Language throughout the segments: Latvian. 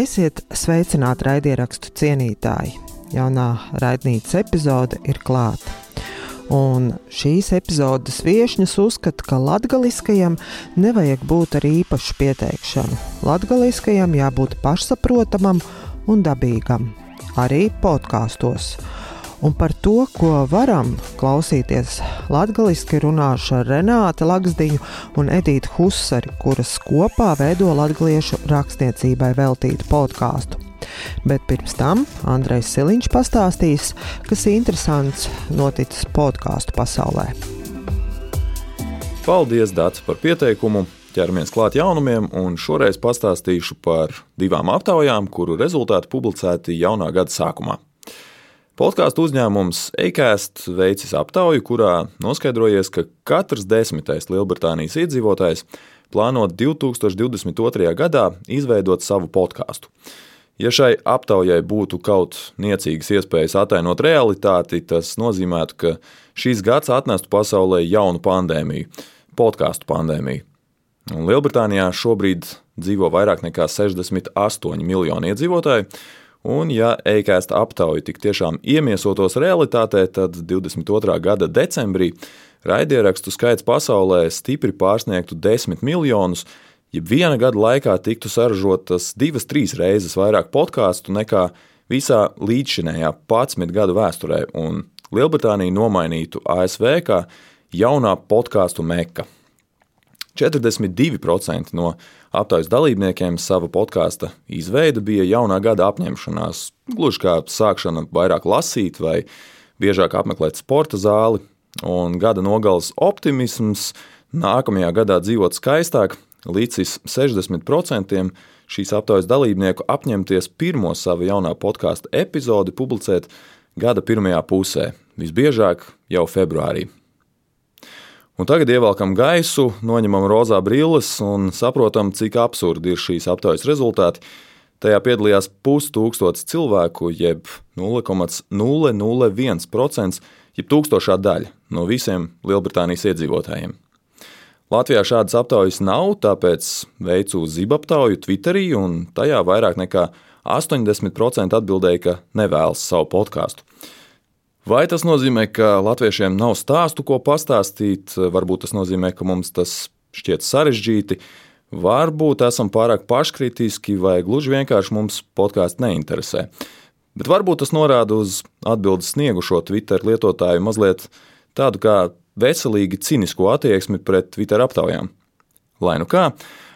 Esiet sveicināti raidierakstu cienītāji! Jaunā raidnīcas epizode ir klāta. Un šīs epizodes viesņas uzskata, ka latgaliskajam nevajag būt ar īpašu pieteikšanu. Latgaliskajam jābūt pašsaprotamam un dabīgam, arī podkāstos. Un par to, ko varam klausīties, latviešu runāšu ar Renātu Lagsdiņu un Edītu Husari, kuras kopā veido latviešu rakstniecībai veltītu podkāstu. Bet pirms tam Andrejs Siliņš pastāstīs, kas interesants noticis podkāstu pasaulē. Paldies, Dārts, par pieteikumu! ķeramies klāt jaunumiem, un šoreiz pastāstīšu par divām aptaujām, kuru rezultāti publicēti jaunā gada sākumā. Podkāstu uzņēmums Eikēst veicis aptauju, kurā noskaidrojies, ka katrs desmitais Lielbritānijas iedzīvotājs plāno 2022. gadā izveidot savu podkāstu. Ja šai aptaujai būtu kaut niecīgas iespējas atainot realitāti, tas nozīmētu, ka šīs gads atnestu pasaulē jaunu pandēmiju, podkāstu pandēmiju. Un Lielbritānijā šobrīd dzīvo vairāk nekā 68 miljoni iedzīvotāju, Un, ja e-kasta aptauja tik tiešām iemiesotos realitātē, tad 22. gada decembrī raidierakstu skaits pasaulē stipri pārsniegtu 10 miljonus, ja viena gada laikā tiktu saražotas divas, trīs reizes vairāk podkāstu nekā visā līdzšinējā 11 gadu vēsturē, un Lielbritānija nomainītu ASV kā jaunā podkāstu meka. 42% no aptaujas dalībniekiem sava podkāsta izveide bija jaunā gada apņemšanās, gluži kā sākšana vairāk lasīt vai biežāk apmeklēt sporta zāli, un gada nogales optimisms nākamajā gadā dzīvot skaistāk, līdz 60% šīs aptaujas dalībnieku apņemties pirmo savu jaunā podkāstu epizodi publicēt gada pirmajā pusē, visbiežāk jau februārī. Un tagad ievelkam gaisu, noņemam rozā brilles un saprotam, cik absurdi ir šīs aptaujas rezultāti. Tajā piedalījās pustūkstots cilvēku, jeb 0,001%, jeb tūkstošā daļa no visiem Lielbritānijas iedzīvotājiem. Latvijā šādas aptaujas nav, tāpēc veicu zibaptauju Twitterī, un tajā vairāk nekā 80% atbildēja, ka nevēlas savu podkāstu. Vai tas nozīmē, ka latviešiem nav stāstu, ko pastāstīt, varbūt tas nozīmē, ka mums tas šķiet sarežģīti, varbūt esam pārāk paškritiski, vai gluži vienkārši mums podkāsts neinteresē. Bet varbūt tas norāda uz atbildes sniegušo Twitter lietotāju mazliet tādu kā veselīgi cinisko attieksmi pret Twitter aptaujām. Lai nu kā,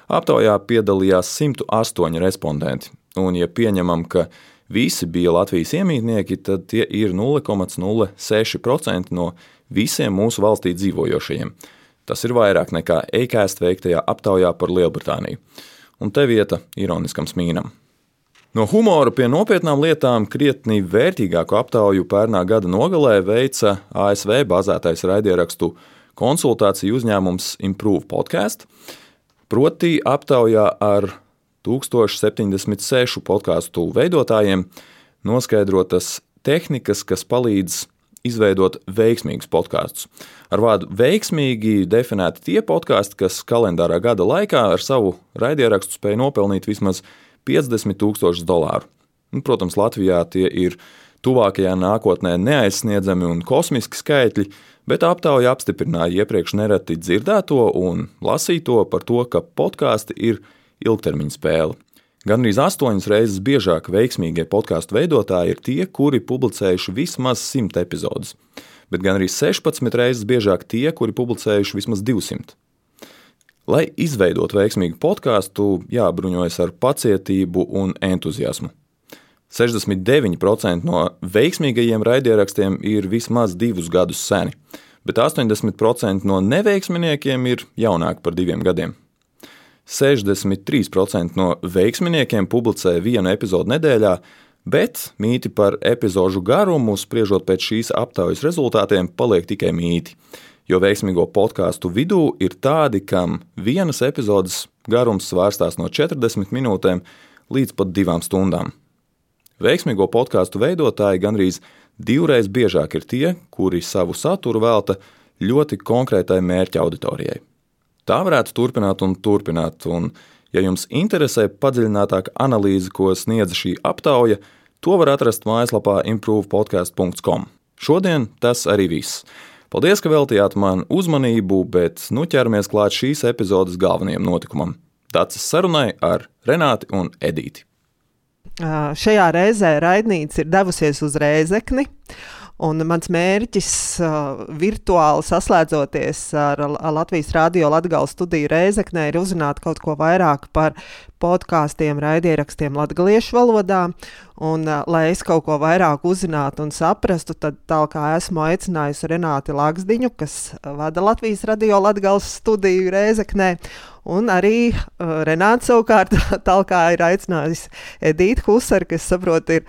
aptaujā piedalījās 108 respondenti, un ja pieņemam, ka visi bija Latvijas iemītnieki, tad tie ir 0,06% no visiem mūsu valstī dzīvojošajiem. Tas ir vairāk nekā EKST veiktajā aptaujā par Lielbritāniju. Un te vieta ironiskam smīnam. No humora pie nopietnām lietām krietni vērtīgāku aptauju pērnā gada nogalē veica ASV bāzētais raidierakstu konsultāciju uzņēmums Improve Podcast. Proti, aptaujā ar 1076 podkāstu veidotājiem noskaidrotas tehnikas, kas palīdz izveidot veiksmīgus podkāstus. Ar vārdu veiksmīgi definēti tie podkāsti, kas kalendārā gada laikā ar savu raidierakstu spēja nopelnīt vismaz 50 tūkstošus dolāru. Un, protams, Latvijā tie ir tuvākajā nākotnē neaizsniedzami un kosmiski skaitļi, bet aptauja apstiprināja iepriekš nereti dzirdēto un lasīto par to, ka podkāsti ir ilgtermiņa spēle. Gan arī astoņas reizes biežāk veiksmīgie podkāstu veidotāji ir tie, kuri publicējuši vismaz 100 epizodus, bet gan arī 16 reizes biežāk tie, kuri publicējuši vismaz 200. Lai izveidotu veiksmīgu podkāstu, jābruņojas ar pacietību un entuziasmu. 69% no veiksmīgajiem raidierakstiem ir vismaz divus gadus seni, bet 80% no neveiksminiekiem ir jaunāki par diviem gadiem. 63% no veiksminiekiem publicē vienu epizodu nedēļā, bet mīti par epizodu garumu, spriežot pēc šīs aptaujas rezultātiem, paliek tikai mīti. Jo veiksmīgo podkāstu vidū ir tādi, kam vienas epizodes garums svārstās no 40 minūtēm līdz pat divām stundām. Veiksmīgo podkāstu veidotāji gandrīz divreiz biežāk ir tie, kuri savu saturu velta ļoti konkrētai mērķa auditorijai. Tā varētu turpināt un turpināt. Un, Ja jums interesē padziļinātāka analīze, ko sniedz šī aptauja, to var atrast mājaslapā improvepodcast.com. Šodien tas arī viss. Paldies, ka veltījāt man uzmanību, bet nu ķeramies klāt šīs epizodes galvenajam notikumam - Dācis sarunai ar Renāti un Edīti. Šajā reizē raidnīca ir devusies uz Rēzekni. Un mans mērķis, uh, virtuāli saslēdzoties ar Latvijas Rādio Latvijas studiju Reizeknē, ir uzzināt kaut ko vairāk par podkāstiem, raidierakstiem latviešu valodā. Un, uh, lai es kaut ko vairāk uzzinātu un saprastu, tad tā kā esmu aicinājusi Renāti Laksdiņu, kas vada Latvijas Radio Latvijas studiju Reizeknē. Un arī uh, Renāts savukārt tālāk ir aicinājis Edīti Husaru, kas saprot, ir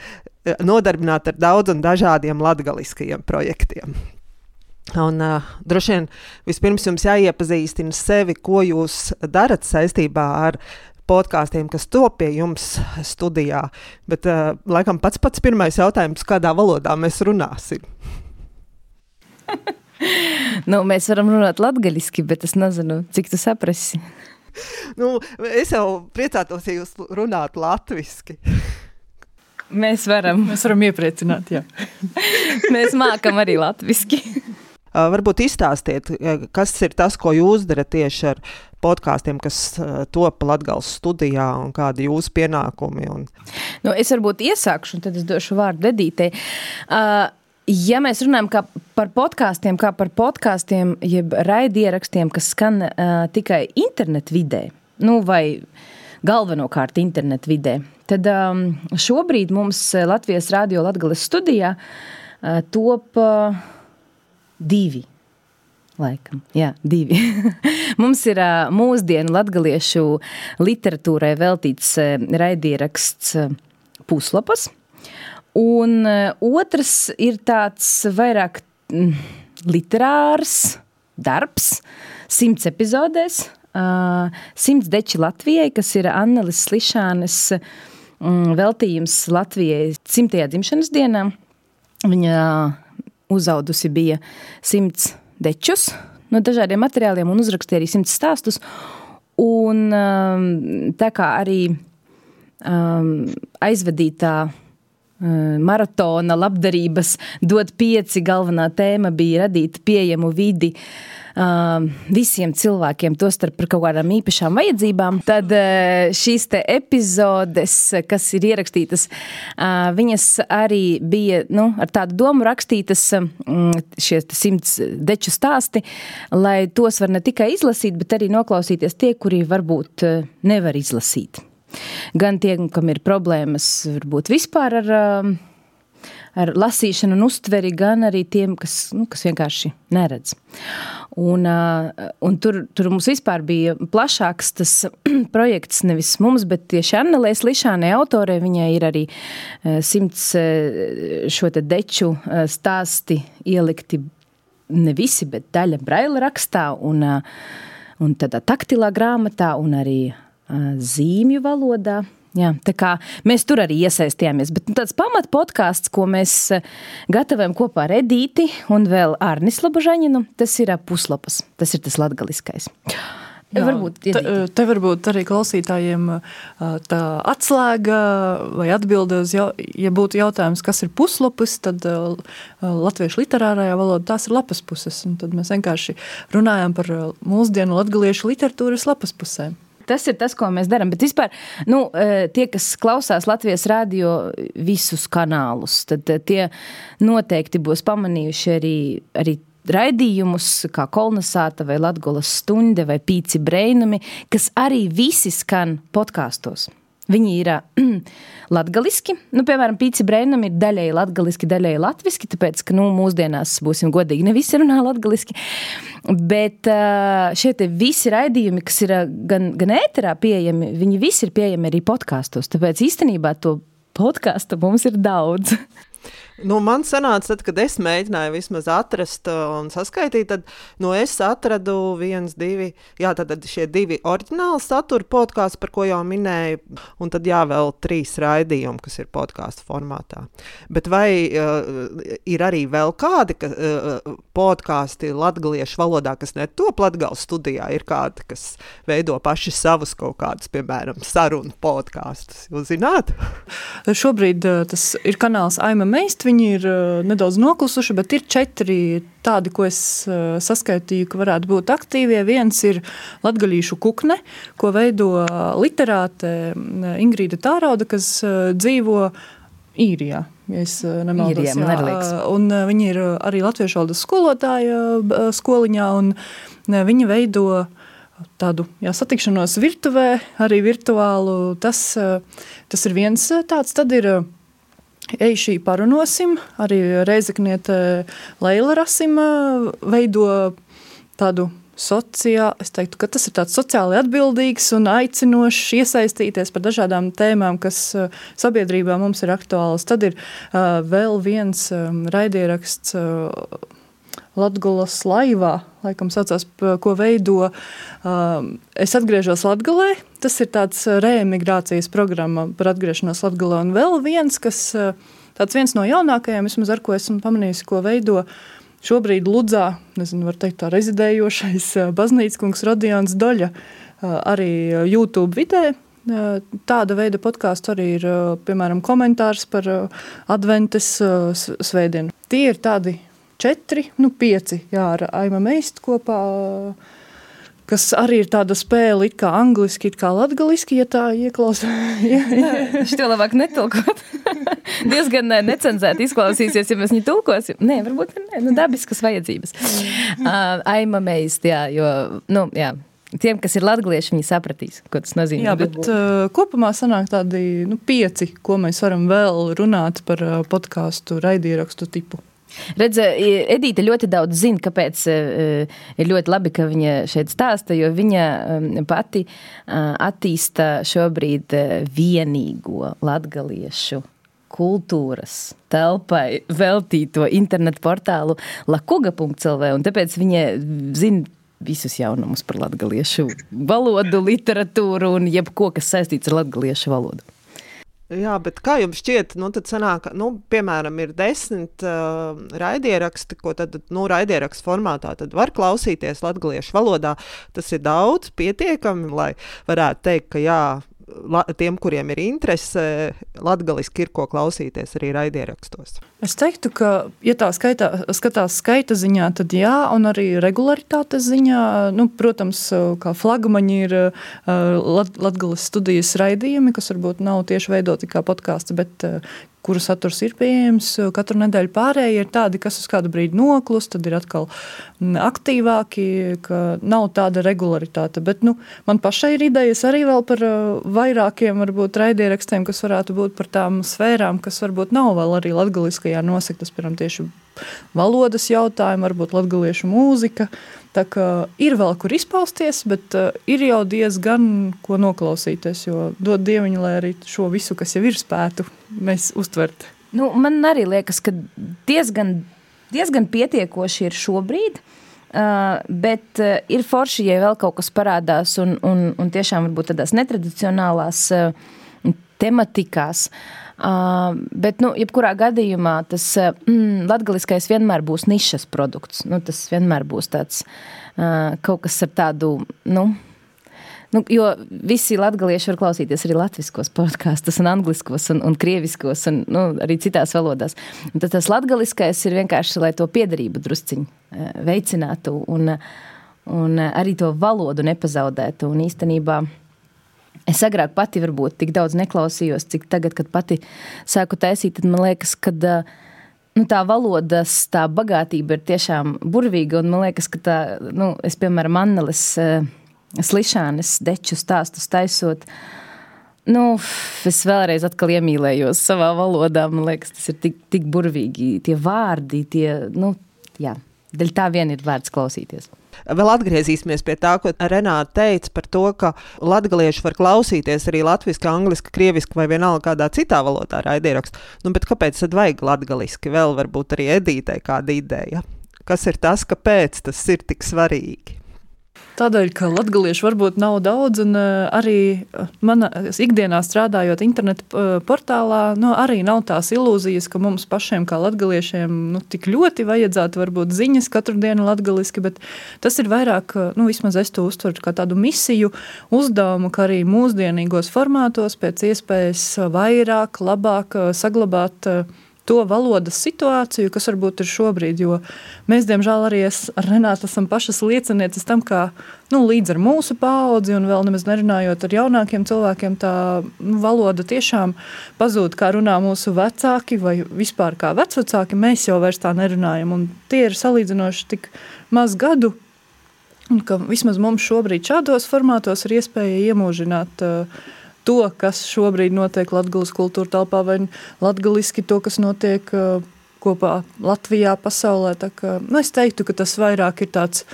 nodarbināti ar daudz un dažādiem latgaliskajiem projektiem. Un, uh, droši vien vispirms jums jāiepazīstina sevi, ko jūs darat saistībā ar podkāstiem, kas top pie jums studijā. Bet, uh, laikam, pats pats pirmais jautājums, kādā valodā mēs runāsim? nu, mēs varam runāt latviešu, bet es nezinu, cik tu saprasi. nu, es jau priecātos, ja jūs runātu latviešu. Mēs varam. Mēs varam iepriecināt, jā. Mēs mākam arī latviski. Uh, varbūt izstāstiet, kas ir tas, ko jūs darat tieši ar podkāstiem, kas uh, top Latvijas studijā, un kādi ir jūsu pienākumi. Un... Nu, es varbūt iesākšu, un tad es došu vārdu Dedītei. Uh, Ja mēs runājam par podkāstiem, kā par podkāstiem, jeb raidierakstiem, kas skan uh, tikai internetu vidē, nu, vai galvenokārt internetu vidē, Tad um, šobrīd mums eh, Latvijas Rādio Latvijas studijā uh, top uh, divi. Laikam, jā, divi. mums ir uh, mūsdienu latviešu literatūrai veltīts uh, raidieraksts uh, Puslapas. Un otrs ir tāds vairāk mm, literārs darbs, simts epizodēs, simts deči Latvijai, kas ir Annelis Slišānes uh, veltījums Latvijai simtajā dzimšanas dienā. Viņa uzaudusi bija simts dečus no dažādiem materiāliem un uzrakstīja arī simts stāstus. Un um, tā kā arī um, aizvadītā uh, maratona labdarības dod pieci galvenā tēma bija radīt pieejamu vidi uh, visiem cilvēkiem, tostarp par kaut kādām īpašām vajadzībām, tad šīs epizodes, kas ir ierakstītas, viņas arī bija nu, ar tādu domu rakstītas, šie simts deču stāsti, lai tos var ne tikai izlasīt, bet arī noklausīties tie, kuri varbūt nevar izlasīt. Gan tie, kam ir problēmas, varbūt vispār ar ar lasīšanu un uztveri, gan arī tiem, kas, nu, kas vienkārši neredz. Un, un tur, tur mums vispār bija plašāks tas projekts, nevis mums, bet tieši Annelēs Lišānai autorē. Viņai ir arī simts šo te deču stāsti ielikti ne visi, bet daļa braila rakstā un, un tādā taktilā grāmatā un arī zīmju valodā. Jā, mēs tur arī iesaistījāmies. Bet nu, tāds pamat podkāsts, ko mēs gatavojam kopā ar Edīti un vēl Arnis Labužaņinu, tas ir puslapas. Tas ir tas latgaliskais. Jā, varbūt te, te varbūt arī klausītājiem tā atslēga vai atbilde uz, jau, ja būtu jautājums, kas ir puslapis, tad latviešu literārajā valodā tās ir lapas puses. Un tad mēs vienkārši runājam par mūsdienu latgaliešu literatūras lapas pusēm. Tas ir tas, ko mēs darām. Bet vispār, nu, eh, tie, kas klausās Latvijas radio visus kanālus, tad eh, tie noteikti būs pamanījuši arī, arī raidījumus, kā kolonizāta vai Latvijas stunde vai pīci brēnumi, kas arī visi skan podkāstos. Viņi ir latgaliski. Nu, piemēram, pīci brēnam ir daļēji latgaliski, daļēji latviski, tāpēc, ka, nu, mūsdienās, būsim godīgi, ne visi runā latgaliski. Bet šie visi raidījumi, kas ir gan, gan ēterā pieejami, viņi visi ir pieejami arī podkāstos. Tāpēc īstenībā to podkāstu mums ir daudz. Nu, man sanāca, tad, kad es mēģināju vismaz atrast uh, un saskaitīt, tad nu, es atradu viens, divi, jā, tad, tad šie divi oriģināli satura podkāsti, par ko jau minēju, un tad jā, vēl trīs raidījumi, kas ir podkāstu formātā. Bet vai uh, ir arī vēl kādi ka, uh, podkāsti latviešu valodā, kas netop latgālu studijā, ir kādi, kas veido paši savus kaut kādus, piemēram, sarunu podkāstus? Jūs zināt? Šobrīd uh, tas ir kanāls Aima Meist viņi ir uh, nedaudz noklusuši, bet ir četri tādi, ko es uh, saskaitīju, ka varētu būt aktīvie. Viens ir latgalīšu kukne, ko veido literāte Ingrīda Tārauda, kas dzīvo īrijā. Ja es nemaldos, Īrijā, jā. Un viņa ir arī latviešu valodas skolotāja skoliņā, un viņa veido tādu jā, satikšanos virtuvē, arī virtuālu. Tas, tas ir viens tāds, tad ir Ej, šī parunāsim. Arī Reizekniete Leila Rasima veido tādu sociāli, es teiktu, ka tas ir tāds sociāli atbildīgs un aicinošs iesaistīties par dažādām tēmām, kas uh, sabiedrībā mums ir aktuālas. Tad ir uh, vēl viens um, raidieraksts. Uh, Latvijas laivā, laikam, saucās, ko veido. Um, es atgriežos Latvijā. Tas ir tāds uh, reemigrācijas programma par atgriešanos Latvijā. Un vēl viens, kas uh, tāds viens no jaunākajiem, vismaz ar ko esmu pamanījis, ko veido šobrīd Ludzā, nezinu, var teikt tā rezidējošais uh, baznīcas kungs Rodions Doļa, arī YouTube vidē. Tāda veida podkāsts arī ir, piemēram, komentārs par adventes svētdienu. Tie ir tādi četri, nu pieci jā, ar Aima Meistu kopā. Kas arī ir tāda spēle, it kā angliski, it kā latgaliski, ja tā ieklausās. Šo labāk netulkot. Diezgan necenzēti izklausīsies, ja mēs viņu tulkosim. Nē, varbūt ne, nu, dabiskas vajadzības. Uh, Aima Meist, jā, jo, nu, jā. Tiem, kas ir latvieši, viņi sapratīs, ko tas nozīmē. Jā, bet uh, kopumā sanāk tādi nu, pieci, ko mēs varam vēl runāt par uh, podkāstu raidierakstu tipu. Redz, Edīte ļoti daudz zina, kāpēc uh, ir ļoti labi, ka viņa šeit stāsta, jo viņa um, pati attīsta šobrīd vienīgo latgaliešu kultūras telpai veltīto internetu portālu lakuga.lv, un tāpēc viņa zina visus jaunumus par latgaliešu valodu, literatūru un jebko, kas saistīts ar latgaliešu valodu. Jā, bet kā jums šķiet, nu, tad sanāk, nu, piemēram, ir desmit uh, raidieraksti, ko tad, nu, raidierakstu formātā tad var klausīties latviešu valodā. Tas ir daudz, pietiekami, lai varētu teikt, ka jā, la, tiem, kuriem ir interese, latgaliski ir ko klausīties arī raidierakstos. Es teiktu, ka, ja tā skaitā, skatās skaita ziņā, tad jā, un arī regularitātes ziņā, nu, protams, kā flagmaņi ir uh, lat, latgalis studijas raidījumi, kas varbūt nav tieši veidoti kā podkāsts, bet uh, kuru saturs ir pieejams katru nedēļu. Pārējie ir tādi, kas uz kādu brīdi noklust, tad ir atkal mm, aktīvāki, ka nav tāda regularitāte. Bet nu, man pašai ir idejas arī par vairākiem varbūt raidierakstiem, kas varētu būt par tām sfērām, kas varbūt nav vēl arī latgaliskajā nosektas, piemēram, tieši valodas jautājumi, varbūt latgaliešu mūzika. Tā kā ir vēl kur izpausties, bet uh, ir jau diezgan ko noklausīties, jo dod dieviņu, lai arī šo visu, kas jau ir spētu, mēs uztvert. Nu, man arī liekas, ka diezgan, diezgan pietiekoši ir šobrīd. Uh, bet uh, ir forši, ja vēl kaut kas parādās, un, un, un tiešām varbūt tādās netradicionālās uh, tematikās. Uh, Uh, bet, nu, jebkurā gadījumā tas mm, latgaliskais vienmēr būs nišas produkts. Nu, tas vienmēr būs tāds uh, kaut kas ar tādu, nu, Nu, jo visi latvieši var klausīties arī latviešu podkāstus, un angļuiskos, un, un krieviskos, un nu, arī citās valodās. Un tad tas latviešais ir vienkārši, lai to piedarību drusciņi veicinātu un, un arī to valodu nepazaudētu. Un īstenībā Es agrāk pati varbūt tik daudz neklausījos, cik tagad, kad pati sāku taisīt, tad man liekas, ka nu, tā valodas tā bagātība ir tiešām burvīga. Man liekas, ka tā, nu, es, piemēram, Anneles Slišanes deču stāstus taisot. Nu, es vēlreiz iemīlējos savā valodā. Man liekas, tas ir tik, tik burvīgi. Tie vārdi, tie, nu, jā, tā vien ir vērts klausīties. Vēl atgriezīsimies pie tā, ko Renāta teica par to, ka latgalieši var klausīties arī latviešu, angliski, krieviski vai vienalga kādā citā valodā raidierakstu. Nu, bet kāpēc tad vajag latgaliski? Vēl varbūt arī edītē kāda ideja. Kas ir tas, kāpēc tas ir tik svarīgi? Tādēļ, ka latviešu varbūt nav daudz, un uh, arī eh, manā ikdienā strādājot internetu uh, portālā, nu, arī nav tās ilūzijas, ka mums pašiem, kā latviešiem, nu, tik ļoti vajadzētu varbūt ziņas katru dienu latviešu, bet tas ir vairāk, nu, vismaz es to uztveru kā tādu misiju, uzdevumu, ka arī mūsdienīgos formātos pēc iespējas vairāk, labāk saglabāt. Uh, to valodas situāciju, kas varbūt ir šobrīd. Jo mēs, diemžēl, arī es, ar Renātu esam pašas liecinieces tam, ka nu, līdz ar mūsu paudzi, un vēl nemaz nerunājot ar jaunākiem cilvēkiem, tā nu, valoda tiešām pazūd, kā runā mūsu vecāki, vai vispār kā vecāki. Mēs jau vairs tā nerunājam, un tie ir salīdzinoši tik maz gadu. Un ka vismaz mums šobrīd šādos formātos ir iespēja iemūžināt uh, to, kas šobrīd notiek Latvijas kultūra telpā, vai latgaliski to, kas notiek uh, kopā Latvijā, pasaulē. Kā, nu, es teiktu, ka tas vairāk ir tāds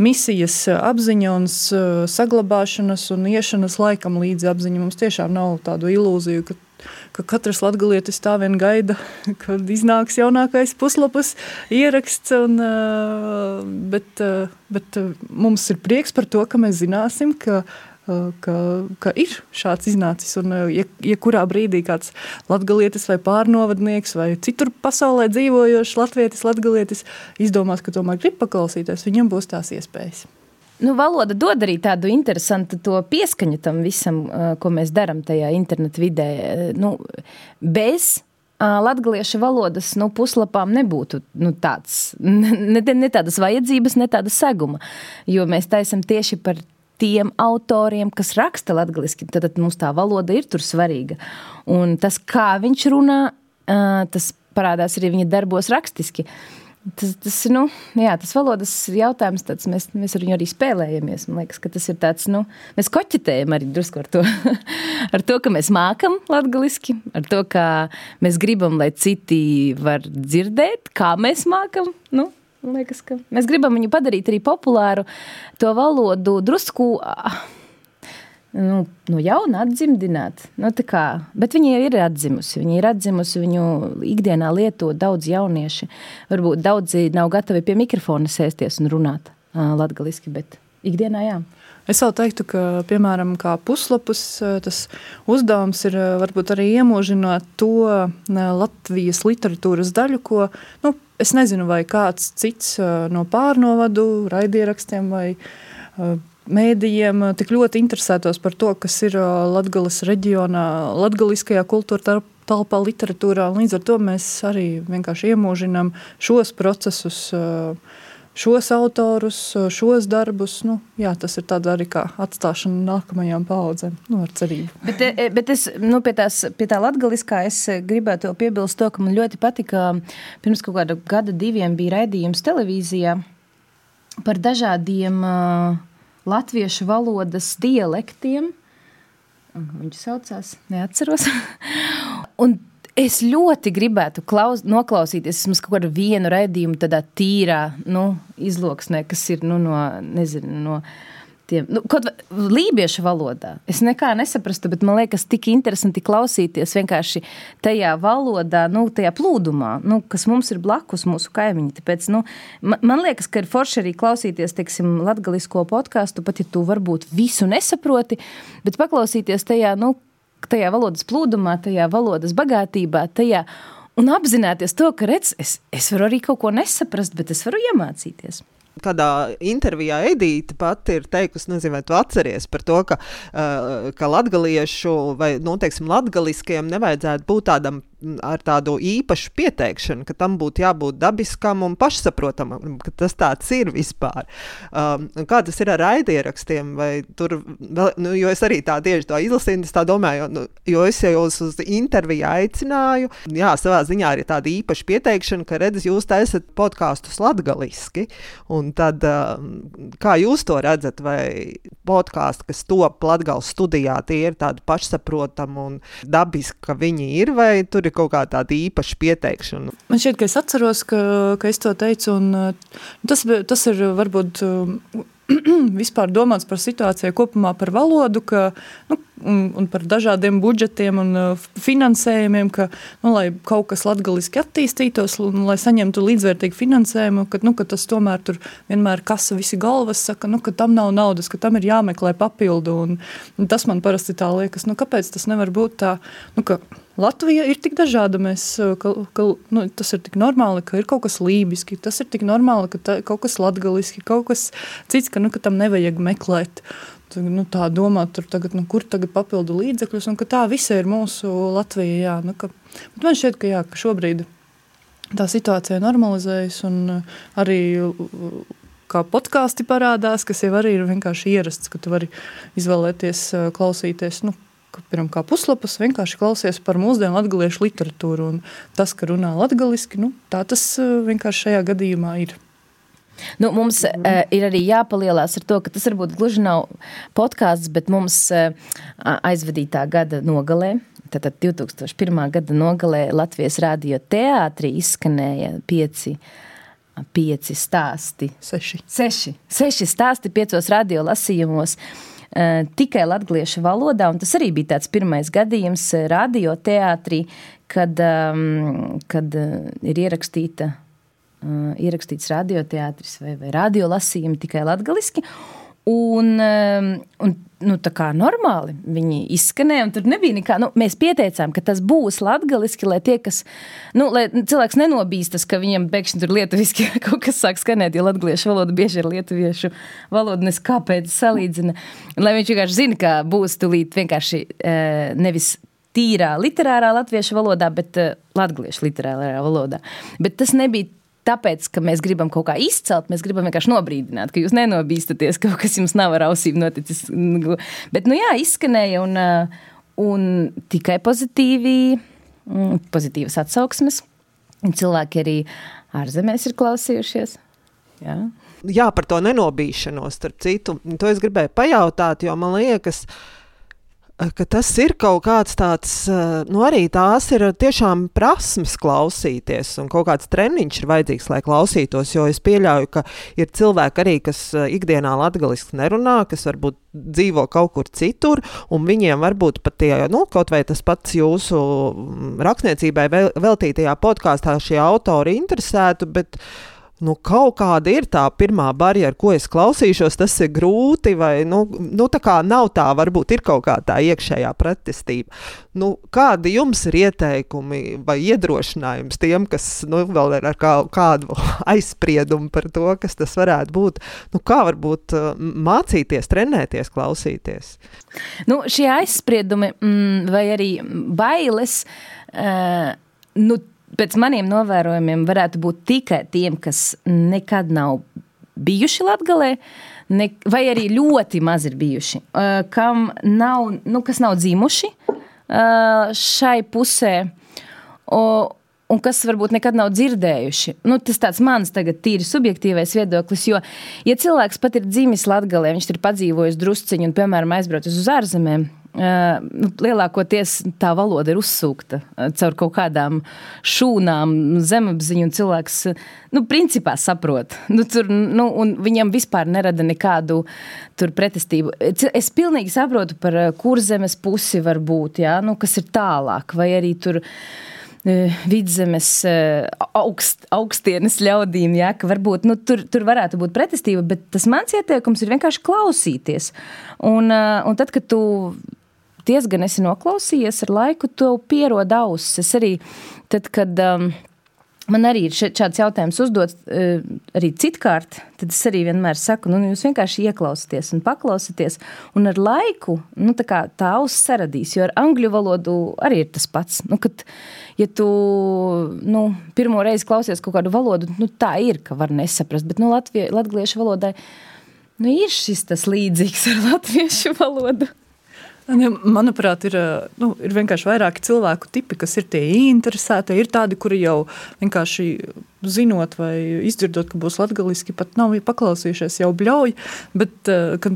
misijas apziņa un uh, saglabāšanas un iešanas laikam līdzi apziņa. Mums tiešām nav tādu ilūziju, ka ka katrs latgalietis tā vien gaida, kad iznāks jaunākais puslapus ieraksts, un, uh, bet, bet mums ir prieks par to, ka mēs zināsim, ka ka, ka ir šāds iznācis. Un, ja, ja kurā brīdī kāds latgalietis vai pārnovadnieks vai citur pasaulē dzīvojošs latvietis, latgalietis izdomās, ka tomēr grib paklausīties, viņam būs tās iespējas. Nu, valoda dod arī tādu interesantu pieskaņu tam visam, ko mēs darām tajā internetu vidē. Nu, bez Latviešu valodas nu, puslapām nebūtu nu, tāds, ne, ne tādas vajadzības, ne tāda seguma. Jo mēs taisam tieši par tiem autoriem, kas raksta latviešu, tad, tad mums tā valoda ir tur svarīga. Un tas, kā viņš runā, tas parādās arī viņa darbos rakstiski. Tas, tas, nu, jā, tas valodas jautājums, tāds, mēs, mēs ar viņu arī spēlējamies. Man liekas, ka tas ir tāds, nu, mēs koķitējam arī drusku ar to, ar to, ka mēs mākam latgaliski, ar to, ka mēs gribam, lai citi var dzirdēt, kā mēs mākam. Nu, Man liekas, ka mēs gribam viņu padarīt arī populāru, to valodu drusku. Nu, nu jauna atdzimdināt. Nu, kā, bet viņa jau ir atzimusi. Viņa ir atzimusi, viņu ikdienā lieto daudz jaunieši. Varbūt daudzi nav gatavi pie mikrofona sēsties un runāt uh, latgaliski, bet ikdienā jā. Es vēl teiktu, ka, piemēram, kā puslapus, tas uzdevums ir varbūt arī iemožināt to Latvijas literatūras daļu, ko nu, Es nezinu, vai kāds cits no pārnovadu, raidierakstiem vai mēdījiem tik ļoti interesētos par to, kas ir Latgales reģionā, latgaliskajā kultūra telpā, literatūrā. Līdz ar to mēs arī vienkārši iemūžinām šos procesus, šos autorus, šos darbus. Nu, jā, tas ir arī kā atstāšana nākamajām paudzēm, nu, ar cerību. Bet, bet es nu, pie, tās, pie tā latgaliskā es gribētu piebilst to, ka man ļoti patika, pirms kaut kāda gada diviem bija raidījums televīzijā par dažādiem uh, latviešu valodas dialektiem. Viņš saucās, neatceros. un es ļoti gribētu klaus, noklausīties vismaz kaut kādu vienu raidījumu tādā tīrā nu, izloksnē, kas ir nu, no, nezinu, no tiem, nu, kaut kā lībiešu valodā. Es nekā nesaprastu, bet man liekas, tik interesanti klausīties vienkārši tajā valodā, nu, tajā plūdumā, nu, kas mums ir blakus mūsu kaimiņi. Tāpēc, nu, man, man liekas, ka ir forši arī klausīties, teiksim, latgalisko podkāstu, pat ja tu varbūt visu nesaproti, bet paklausīties tajā, nu, tajā valodas plūdumā, tajā valodas bagātībā, tajā. Un apzināties to, ka redz, es, es varu arī kaut ko nesaprast, bet es varu iemācīties. Kādā intervijā Edīte pati ir teikusi, nezinu, vai tu atceries par to, ka, uh, ka latgaliešu vai, nu, teiksim, latgaliskiem nevajadzētu būt tādam ar tādu īpašu pieteikšanu, ka tam būtu jābūt dabiskam un pašsaprotamam, ka tas tāds ir vispār. Um, kā tas ir ar raidierakstiem? Tur, vēl, nu, jo es arī tā tieši to izlasīju, tā domāju, jo, nu, jo es jau jūs uz interviju aicināju. Jā, savā ziņā arī tāda īpaša pieteikšana, ka redzat, jūs taisat podkāstus latgaliski. Un tad, um, kā jūs to redzat, vai podkāsti, kas top Latgales studijā, tie ir tādi pašsaprotami un dabiski, ka viņi ir, vai tur ir kaut kā tāda īpaša pieteikšana. Man šķiet, ka es atceros, ka, ka es to teicu, un tas, tas ir varbūt vispār domāts par situāciju kopumā par valodu, ka, nu, un, un par dažādiem budžetiem un uh, finansējumiem, ka, nu, lai kaut kas latgaliski attīstītos, un lai saņemtu līdzvērtīgu finansējumu, ka, nu, ka tas tomēr tur vienmēr kasa visi galvas saka, nu, ka tam nav naudas, ka tam ir jāmeklē papildu, un, un tas man parasti tā liekas, nu, kāpēc tas nevar būt tā, nu, ka Latvija ir tik dažāda, mēs, uh, ka, ka, nu, tas ir tik normāli, ka ir kaut kas lībiski, tas ir tik normāli, ka tā, kaut kas latgaliski, kaut kas cits, ka, nu, ka tam nevajag meklēt. Nu, tā domāt, tur tagad, nu, kur tagad papildu līdzekļus, un ka tā visa ir mūsu Latvija. Jā, nu, ka, bet man šķiet, ka, jā, ka šobrīd tā situācija normalizējas un uh, arī uh, kā podkāsti parādās, kas jau arī ir vienkārši ierasts, ka tu vari izvēlēties klausīties, nu, piemēram, kā puslapus, vienkārši klausies par mūsdienu latgaliešu literatūru. Tas, ka runā latgaliski, nu, tā tas vienkārši šajā gadījumā ir. Nu, mums uh, ir arī jāpalielās ar to, ka tas varbūt gluži nav podkāsts, bet mums uh, aizvadītā gada nogalē, tātad 2001. gada nogalē Latvijas radio teātrī izskanēja pieci pieci stāsti. Seši. Seši, seši stāsti piecos radiolasījumos. Uh, Eh, tikai latviešu valodā. Tas arī bija tāds pirmais gadījums radioteātrī, kad, um, kad uh, ir ierakstīta, uh, ierakstīts radioteātris vai, vai radiolasījumi tikai latgaliski. Un, un nu, tā kā normāli viņi izskanēja, un tur nebija nekā. Nu, mēs pieteicām, ka tas būs latviešu, lai tie, kas, nu, lai cilvēks nenobīstas, ka viņam pēkšņi tur lietuviski kaut kas sāk skanēt, jo latviešu valoda bieži ir lietuviešu valoda, nes kāpēc salīdzina. Lai viņš vienkārši zina, ka būs tulīt vienkārši nevis tīrā literārā latviešu valodā, bet latviešu literārā valodā. Bet tas nebija tāpēc, ka mēs gribam kaut kā izcelt, mēs gribam vienkārši nobrīdināt, ka jūs nenobīstaties, ka kaut kas jums nav ar ausīm noticis. Bet, nu jā, izskanēja un, un tikai pozitīvi, mm, pozitīvas atsauksmes. Cilvēki arī ārzemēs ir klausījušies. Jā. Jā, par to nenobīšanos, starp citu. To es gribēju pajautāt, jo man liekas, ka Eh, ka tas ir kaut kāds tāds, eh, nu arī tās ir tiešām prasmes klausīties, un kaut kāds treniņš ir vajadzīgs, lai klausītos, jo es pieļauju, ka ir cilvēki arī, kas eh, ikdienā latgaliski nerunā, kas varbūt dzīvo kaut kur citur, un viņiem varbūt pat tie, nu, kaut vai tas pats jūsu mm, rakstniecībai veltītajā podkāstā šie autori interesētu, bet uh, nu, kaut kāda ir tā pirmā barjera, ko es klausīšos, tas ir grūti, vai nu, nu, tā kā nav tā, varbūt ir kaut kā tā iekšējā pretestība. Nu, kādi jums ir ieteikumi vai iedrošinājums tiem, kas nu, vēl ir ar kā, kādu aizspriedumu par to, kas tas varētu būt? Nu, kā varbūt uh, mācīties, trenēties, klausīties? Nu, šie aizspriedumi mm, vai arī bailes. Uh, nu, pēc maniem novērojumiem varētu būt tikai tiem, kas nekad nav bijuši Latvijā. Ne, vai arī ļoti maz ir bijuši, uh, kam nav, nu, kas nav dzimuši uh, šai pusē, un kas varbūt nekad nav dzirdējuši. Nu, tas tāds mans tagad tīri subjektīvais viedoklis, jo, ja cilvēks pat ir dzimis Latvijā, viņš ir padzīvojis drusciņu un, piemēram, aizbraucis uz ārzemēm, nu, lielākoties tā valoda ir uzsūkta caur kaut kādām šūnām, zemapziņu, un cilvēks, nu, principā saprot. Nu, tur, nu, viņam vispār nerada nekādu pretestību. Es pilnīgi saprotu par kurzemes pusi var būt, jā, nu, kas ir tālāk, vai arī tur vidzemes augst, augstienes ļaudīm, ja, ka varbūt nu, tur, tur varētu būt pretestība, bet tas mans ieteikums ir vienkārši klausīties. Un, un tad, kad tu diezgan esi noklausījies, ar laiku to pierod auss. Es arī, tad, kad um, man arī ir šāds jautājums uzdots uh, arī citkārt, tad es arī vienmēr saku, nu, jūs vienkārši ieklausieties un paklausieties, un ar laiku nu, tā, kā, tā auss saradīs, jo ar angļu valodu arī ir tas pats. Nu, kad, ja tu nu, pirmo reizi klausies kaut kādu valodu, nu, tā ir, ka var nesaprast, bet nu, latvie, latviešu valodai nu, ir šis tas līdzīgs ar latviešu valodu. Manuprāt, ir, nu, ir vienkārši vairāki cilvēku tipi, kas ir tie interesēti. Ir tādi, kuri jau vienkārši zinot vai izdzirdot, ka būs latgaliski, pat nav paklausījušies, jau bļauj, bet,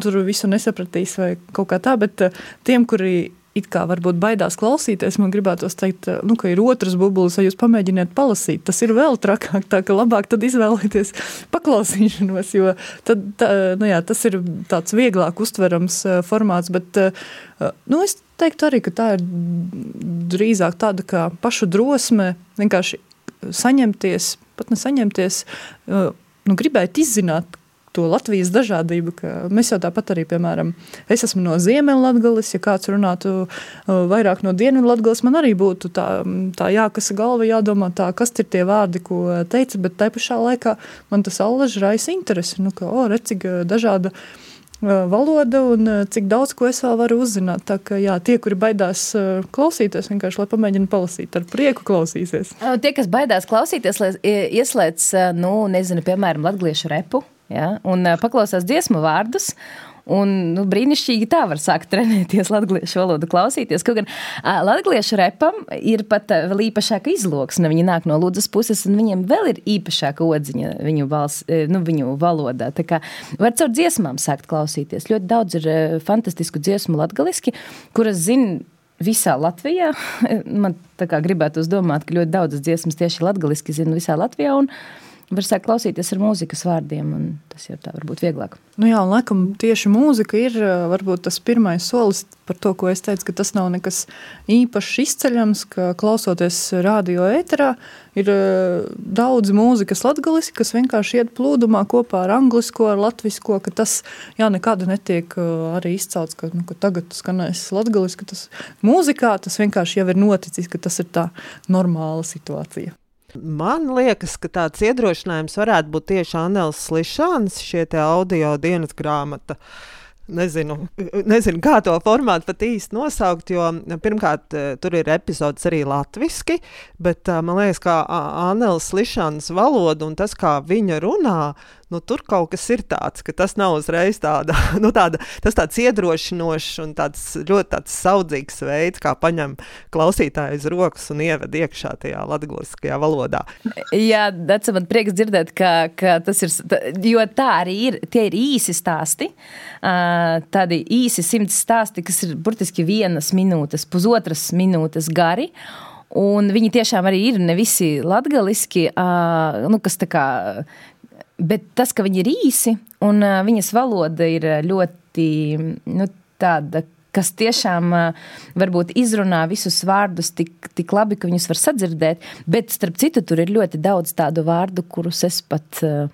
tur visu nesapratīs vai kaut kā tā. Bet tiem, kuri it kā varbūt baidās klausīties, man gribētos teikt, nu, ka ir otrs bublis, vai jūs pamēģiniet palasīt. Tas ir vēl trakāk, tā ka labāk tad izvēlēties paklausīšanos, jo tad, tā, nu jā, tas ir tāds vieglāk uztverams formāts, bet nu, es teiktu arī, ka tā ir drīzāk tāda kā pašu drosme vienkārši saņemties, pat ne saņemties, nu, gribēt izzināt, to Latvijas dažādību. Mēs jau tāpat arī, piemēram, es esmu no Ziemeļlatgales, ja kāds runātu vairāk no Dienvidlatgales, man arī būtu tā, tā jākasa galva, jādomā tā, kas ir tie vārdi, ko teica, bet tai pašā laikā man tas allaž raisa interesi, nu, ka, o, redz, cik dažāda valoda un cik daudz ko es vēl varu uzzināt. Tā kā jā, tie, kuri baidās klausīties, vienkārši lai pamēģina palasīt, ar prieku klausīsies. Tie, kas baidās klausīties, ieslēdz, nu, nezinu, piemēram, latviešu repu ja, un paklausās dziesmu vārdus. Un, nu, brīnišķīgi tā var sākt trenēties latviešu valodu, klausīties. Kaut gan latviešu repam ir pat uh, vēl īpašāka izloksne. Viņi nāk no Lūdzes puses, un viņiem vēl ir īpašāka odziņa viņu, vals, nu, viņu valodā. Tā kā var caur dziesmām sākt klausīties. Ļoti daudz ir uh, fantastisku dziesmu latgaliski, kuras zina visā Latvijā. Man gribētu uzdomāt, ka ļoti daudzas dziesmas tieši latgaliski zina visā Latvijā. Un, var sākt klausīties ar mūzikas vārdiem, un tas jau tā varbūt vieglāk. Nu jā, un laikam tieši mūzika ir varbūt tas pirmais solis par to, ko es teicu, ka tas nav nekas īpaši izceļams, ka klausoties radio ēterā ir daudz mūzikas latgaliski, kas vienkārši iet plūdumā kopā ar anglisko, ar latvisko, ka tas, jā, nekāda netiek arī izcelts, ka, nu, ka tagad skanēs latgaliski, tas mūzikā tas vienkārši jau ir noticis, ka tas ir tā normāla situācija. Man liekas, ka tāds iedrošinājums varētu būt tieši Anēlas Slišanas, šie audio dienas grāmata. Nezinu, nezinu, kā to formātu pat īsti nosaukt, jo pirmkārt, tur ir epizodes arī latviešu, bet man liekas, ka Anēlas Slišanas valoda un tas, kā viņa runā, nu, tur kaut kas ir tāds, ka tas nav uzreiz tāda, nu, tāda, tāds iedrošinošs un tāds ļoti tāds saudzīgs veids, kā paņem klausītāju uz rokas un ieved iekšā tajā latgaliskajā valodā. Jā, tas man prieks dzirdēt, ka, ka tas ir, jo tā arī ir, tie ir īsi stāsti, tādi īsi simts stāsti, kas ir burtiski vienas minūtes, pusotras minūtes gari, Un viņi tiešām arī ir ne visi latgaliski, uh, nu, kas tā kā Bet tas, ka viņi ir īsi un uh, viņas valoda ir ļoti nu, tāda, kas tiešām uh, varbūt izrunā visus vārdus tik, tik labi, ka viņus var sadzirdēt. Bet, starp citu, tur ir ļoti daudz tādu vārdu, kurus es pat uh,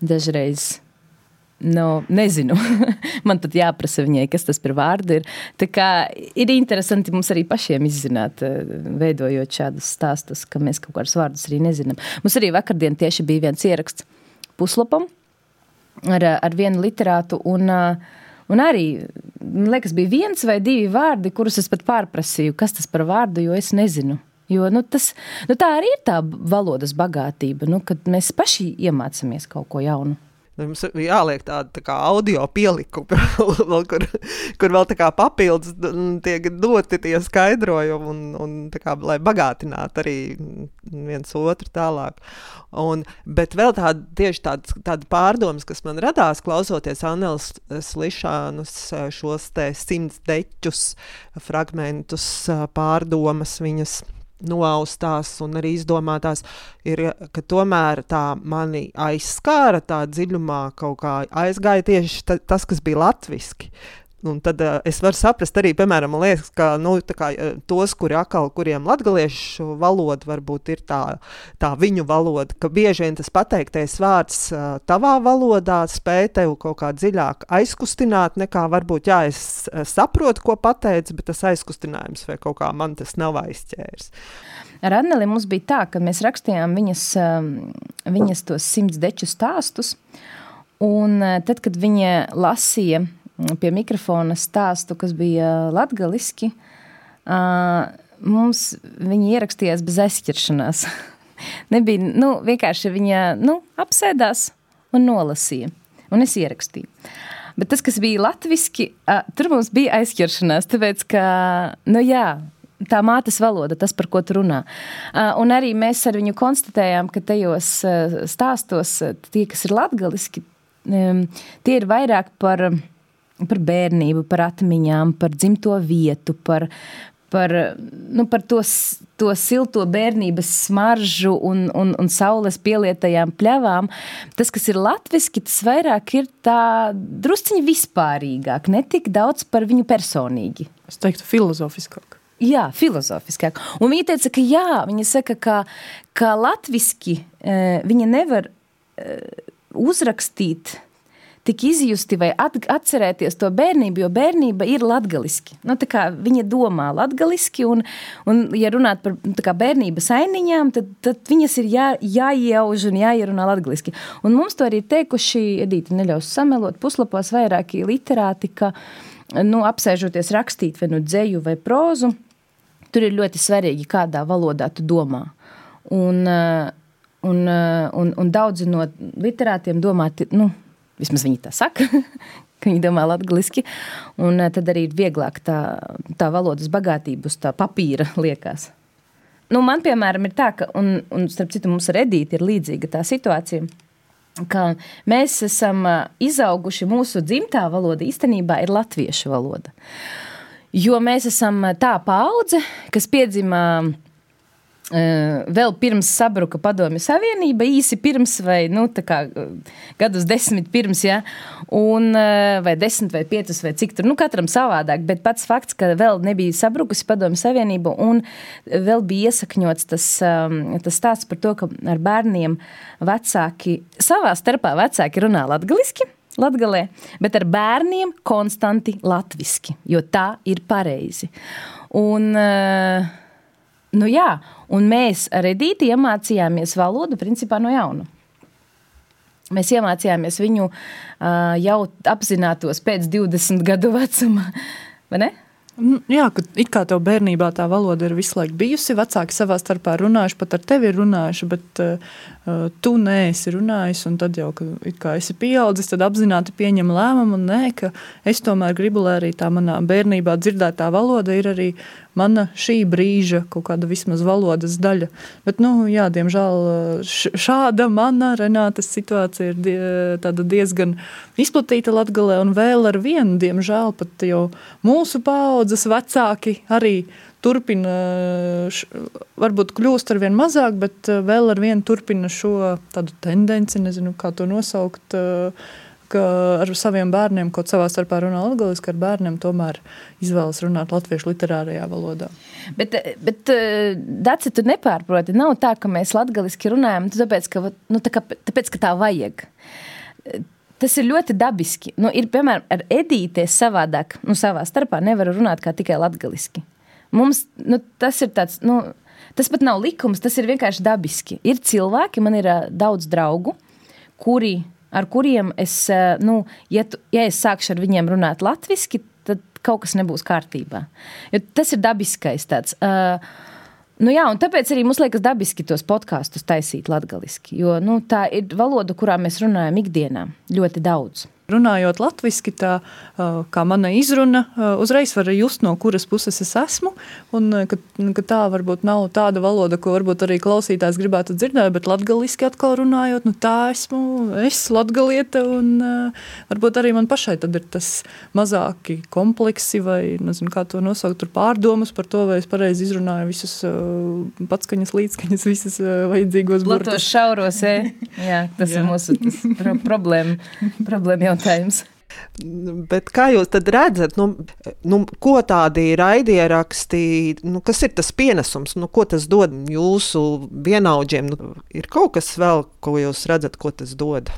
dažreiz. Nu, nezinu. Man tad jāprasa viņai, kas tas par vārdu ir. Tā kā ir interesanti mums arī pašiem izzināt, veidojot šādus stāstus, ka mēs kaut kādus vārdus arī nezinām. Mums arī vakardien tieši bija viens ieraksts puslapam ar, ar vienu literātu. Un, un arī, man liekas, bija viens vai divi vārdi, kurus es pat pārprasīju, kas tas par vārdu, jo es nezinu. Jo, nu, tas, nu, tā arī ir tā valodas bagātība, nu, kad mēs paši iemācāmies kaut ko jaunu. Mums ir jāliek tāda tā kā audio pielikuma, kur, kur vēl papildus tiek doti tie skaidrojumi, un, un kā, lai bagātinātu arī viens otru tālāk. Un, bet vēl tāda, tieši tāda, tāda pārdomas, kas man radās, klausoties Anēlas Slišanas šos te simts deķus, fragmentus, pārdomas viņas noaustās un arī izdomātās, ir, ka tomēr tā mani aizskāra tā dziļumā, kaut kā aizgāja tieši ta, tas, kas bija latviski. Un tad uh, es varu saprast arī, piemēram, liekas, ka nu, kā, tos, kuri akal, kuriem latviešu valoda varbūt ir tā, tā viņu valoda, ka bieži vien tas pateiktais vārds uh, tavā valodā spēj tev kaut kā dziļāk aizkustināt, nekā varbūt, jā, es saprotu, ko pateicu, bet tas aizkustinājums vai kaut kā man tas nav aizķērs. Ar Anneli mums bija tā, ka mēs rakstījām viņas, viņas tos simts deču stāstus, un tad, kad viņa lasīja pie mikrofona stāstu, kas bija latgaliski, mums viņi ierakstījās bez aizķeršanās. Nebija, nu, vienkārši viņa nu, apsēdās un nolasīja, un es ierakstīju. Bet tas, kas bija latviski, tur mums bija aizķeršanās, tāpēc, ka, nu jā, tā mātes valoda, tas, par ko tu runā. Un arī mēs ar viņu konstatējām, ka tajos stāstos, tie, kas ir latgaliski, tie ir vairāk par par bērnību, par atmiņām, par dzimto vietu, par, par, nu, par to, to silto bērnības smaržu un, un, un saules pielietajām pļavām. Tas, kas ir latviski, tas vairāk ir tā drusciņi vispārīgāk, ne tik daudz par viņu personīgi. Es teiktu filozofiskāk. Jā, filozofiskāk. Un viņa teica, ka jā, viņa saka, ka, ka latviski e, viņa nevar e, uzrakstīt tik izjusti vai at, atcerēties to bērnību, jo bērnība ir latgaliski. Nu, viņa domā latgaliski, un, un ja runāt par kā, bērnības ainiņām, tad, tad viņas ir jā, jāiejauž un jāierunā latgaliski. Un mums to arī teikuši, Edīti neļaus samelot, puslapos vairāki literāti, ka nu, apsēžoties rakstīt vai nu dzēju vai prózu, tur ir ļoti svarīgi, kādā valodā tu domā. Un, eh, un, eh, un, un daudzi no literātiem domā, nu, vismaz viņi tā saka, ka viņi domā latviešu, un eh, tad arī ir vieglāk tā, tā valodas bagātība uz tā papīra liekas. Nu, man, piemēram, ir tā, ka, un, un starp citu, mums ar Edīti ir līdzīga tā situācija, ka mēs esam izauguši, mūsu dzimtā valoda īstenībā ir latviešu valoda. Jo mēs esam tā paudze, kas piedzima vēl pirms sabruka Padomju Savienība, īsi pirms, vai nu, kā, gadus desmit pirms, ja, un, uh, vai desmit vai piecus, vai cik tur, nu, katram savādāk. Bet pats fakts, ka vēl nebija sabrukusi Padomju Savienība, un vēl bija iesakņots tas, tas stāsts par to, ka ar bērniem vecāki savā starpā vecāki runā latgaliski latgalē, bet ar bērniem konstanti latviski, jo tā ir pareizi. Un, eh, nu jā, un mēs ar Edīti iemācījāmies valodu principā no jauna. Mēs iemācījāmies viņu uh, jau apzinātos pēc 20 gadu vecuma? Nu, jā, ka it kā tev bērnībā tā valoda ir visu laiku bijusi, vecāki savā starpā runājuši, pat ar tevi ir runājuši, bet uh, tu neesi runājis. Tad jau, kad esi pieaudzis, tad apzināti pieņem lēmumu, un nē, ka es tomēr gribu, lai arī tā manā bērnībā dzirdētā valoda ir arī mana šī brīža kaut kāda vismaz valodas daļa. Bet, nu, jā, diemžēl šāda mana Renātas situācija ir die, diezgan izplatīta Latgalē un vēl ar vienu, diemžēl, pat jau mūsu paudzes vecāki arī turpina, varbūt kļūst ar vien mazāk, bet vēl ar vienu turpina šo tādu tendenci, nezinu, kā to nosaukt, uh, ka ar saviem bērniem, kaut savā starpā runā latviešu, ka ar bērniem tomēr izvēlas runāt latviešu literārajā valodā. Bet, bet Dārci, tu nepārproti, nav tā, ka mēs latviešu runājam, tāpēc ka, nu, tā kā, tāpēc, ka tā vajag. Tas ir ļoti dabiski. Nu, ir, piemēram, ar Edīti savādāk, nu, savā starpā nevar runāt kā tikai latviešu. Mums nu, tas ir tāds, nu, tas pat nav likums, tas ir vienkārši dabiski. Ir cilvēki, man ir daudz draugu, kuri ar kuriem es, eh, nu, ja, tu, ja es sākšu ar viņiem runāt latviešu, tad kaut kas nebūs kārtībā. Jo tas ir dabiskais tāds. Uh, Nu jā, tāpēc arī mums liekas dabiski tos podkāstus taisīt latviešu. Jo nu, tā ir valoda, kurā mēs runājam ikdienā ļoti daudz. Runājot latviešu, tā kā mana izruna, uzreiz var just, no kuras puses es esmu. Un, ka, ka tā varbūt nav tāda valoda, ko varbūt arī klausītājs gribētu dzirdēt, bet latviešu atkal runājot, nu, tā esmu es, latgalieta. Un varbūt arī man pašai ir tas mazāki kompleksi, vai nezinu, kā to nosaukt, pārdomas par to, vai es pareizi izrunāju visus patskaņas, līdzskaņas, visas vajadzīgos burtus. Platos šauros, e? Jā, tas Jā. ir mūsu tas pro problēma, problēma jautājums. Bet kā jūs redzat, nu, nu, ko tādi raidieraksti, nu, kas ir tas pienesums, nu, ko tas dod jūsu vienaudžiem? Nu, ir kaut kas vēl, ko jūs redzat, ko tas dod?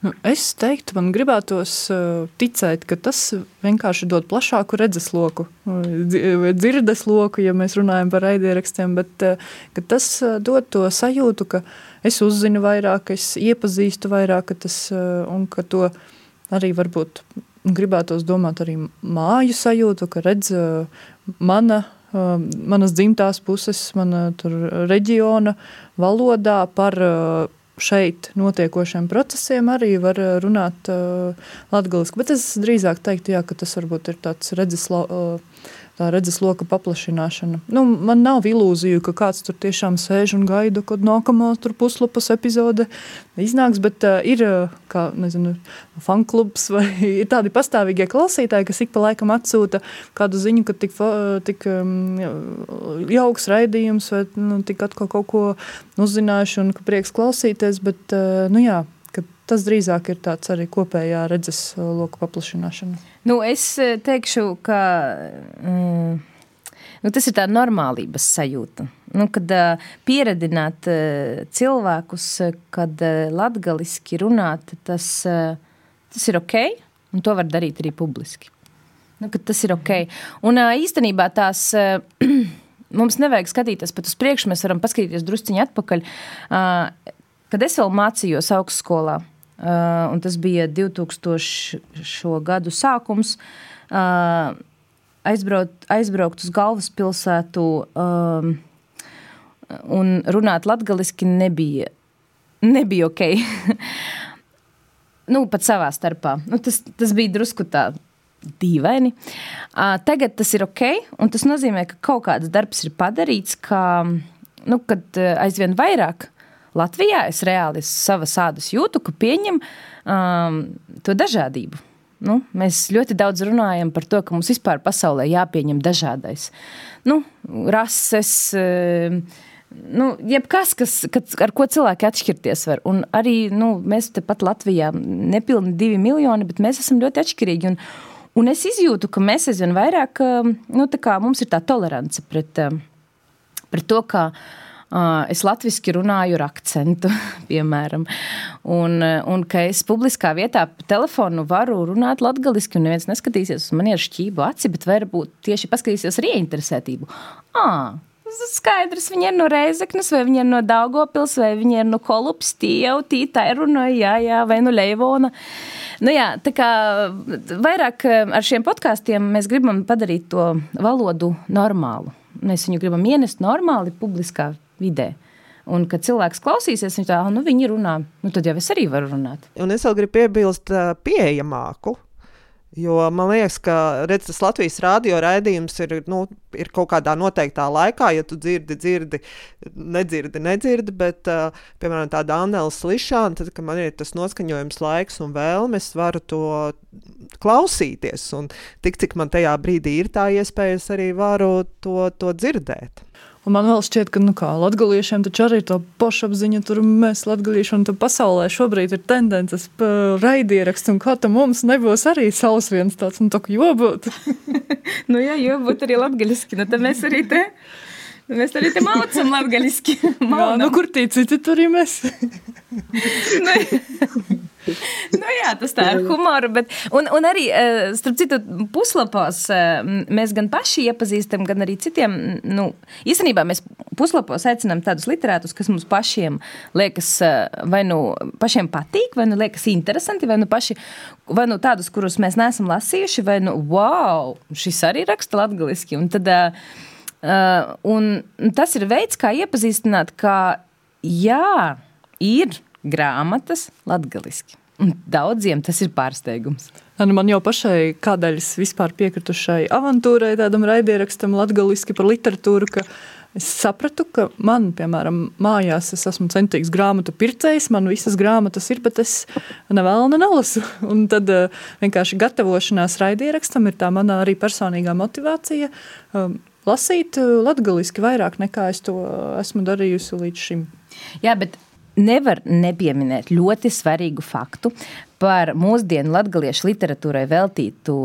Nu, es teiktu, man gribētos uh, ticēt, ka tas vienkārši dod plašāku redzesloku, vai dzirdesloku, ja mēs runājam par raidierakstiem, bet uh, tas uh, dod to sajūtu, ka es uzzinu vairāk, es iepazīstu vairāk, ka tas, un ka to arī varbūt gribētos domāt arī māju sajūtu, ka redz mana manas dzimtās puses, mana reģiona valodā par šeit notiekošiem procesiem arī var eh, runāt uh, latgaliski. Bet es drīzāk teiktu, jā, ka tas varbūt ir tāds redzes, uh, tā redzes loka paplašināšana. Nu, man nav ilūziju, ka kāds tur tiešām sēž un gaida, kad nākamā puslapas epizode iznāks, bet uh, ir kā, nezinu, fanklubs vai ir tādi pastāvīgie klausītāji, kas ik pa laikam atsūta kādu ziņu, ka tik, tik um, jauks raidījums vai nu, tik atkal kaut ko uzzinājuši un ka prieks klausīties, bet, uh, nu jā, tas drīzāk ir tāds arī kopējā redzes loka paplašināšana. Nu, es uh, teikšu, ka mm, nu, tas ir tā normālības sajūta. Nu, kad uh, pieredzināt uh, cilvēkus, kad uh, latgaliski runāt, tas, uh, tas ir ok, un to var darīt arī publiski. Nu, tas ir ok. Un uh, īstenībā tās. Uh, mums nevajag skatīties pat uz priekšu, mēs varam paskatīties drusciņā atpakaļ. Uh, kad es vēl mācījos augstskolā, Uh, un tas bija 2000. gadu sākums. Uh, aizbraukt, aizbraukt uz galvaspilsētu um, un runāt latviešu nebija, nebija ok. nu, pat savā starpā. Nu, tas, tas bija drusku tā dīvaini. Uh, tagad tas ir ok, un tas nozīmē, ka kaut kāds darbs ir padarīts, ka, nu, kad aizvien vairāk Latvijā es reāli savas ādas jūtu, ka pieņem um, to dažādību. Nu, mēs ļoti daudz runājam par to, ka mums vispār pasaulē jāpieņem dažādais. Nu, rases, um, nu, jebkas, kas, kas, ar ko cilvēki atšķirties var. Un arī nu, mēs tepat Latvijā nepilni divi miljoni, bet mēs esam ļoti atšķirīgi. Un, un es izjūtu, ka mēs aizvien vairāk, um, nu, tā kā mums ir tā tolerance pret, um, pret to, ka Es latviešu runāju ar akcentu, piemēram. Un, un ka es publiskā vietā pa telefonu varu runāt latviešu, un neviens neskatīsies uz mani ar šķību aci, bet varbūt tieši paskatīsies ar ieinteresētību. Ah, Skaidrs, viņi ir no Reizeknas, vai viņi ir no Daugopils, vai viņi ir no Kolupas, tie jau tītā ir runāja, jā, jā, vai no Leivona. Nu jā, tā kā vairāk ar šiem podkāstiem mēs gribam padarīt to valodu normālu. Mēs viņu gribam ienest normāli publiskā vidē. Un, kad cilvēks klausīsies, viņš tā, nu, viņi runā, nu, tad jau es arī varu runāt. Un es vēl gribu piebilst, pieejamāku. Jo man liekas, ka redz, tas Latvijas rādio raidījums ir, nu, ir kaut kādā noteiktā laikā, ja tu dzirdi, dzirdi, nedzirdi, nedzirdi. Bet, uh, piemēram, tāda Anēlas Lišāna, tad, kad man ir tas noskaņojums, laiks un vēlme, es varu to klausīties. Un tik cik man tajā brīdī ir tā iespēja, es arī varu to, to dzirdēt. Un man vēl šķiet, ka nu, latgaliešiem taču arī ir tā pašapziņa, tur mēs latgalieši un pasaulē šobrīd ir tendences raidieraksts, un kā tam mums nebūs arī savs viens tāds, nu tā kā jobūt. nu jā, jobūt arī latgaliski, nu tad mēs arī te. Mēs arī te mācām latviešu. nu, kur citi tur ir mēs? nu, jā, tas tā ir humora. Bet, un, un arī, eh, starp citu, puslapos eh, mēs gan paši iepazīstam, gan arī citiem. Nu, īstenībā mēs puslapos aicinām tādus literātus, kas mums pašiem liekas, eh, vai nu pašiem patīk, vai nu liekas interesanti, vai nu, paši, vai nu tādus, kurus mēs neesam lasījuši, vai nu wow, šis arī raksta latgaliski. Un tad, uh, un tas ir veids, kā iepazīstināt, ka jā, ir grāmatas latgaliski. Daudziem tas ir pārsteigums. Nu, man jau pašai, kādēļ es vispār piekritu šai avantūrai, tādam raidierakstam, latgaliski par literatūru, ka es sapratu, ka man, piemēram, mājās es esmu centīgs grāmatu pircējs, man visas grāmatas ir, bet es nevēlu nelasu. Un tad uh, vienkārši gatavošanās raidierakstam ir tā mana arī personīgā motivācija. Um, lasīt uh, latgaliski vairāk nekā es to esmu darījusi līdz šim. Jā, bet nevar nepieminēt ļoti svarīgu faktu par mūsdienu latviešu literatūrai veltīto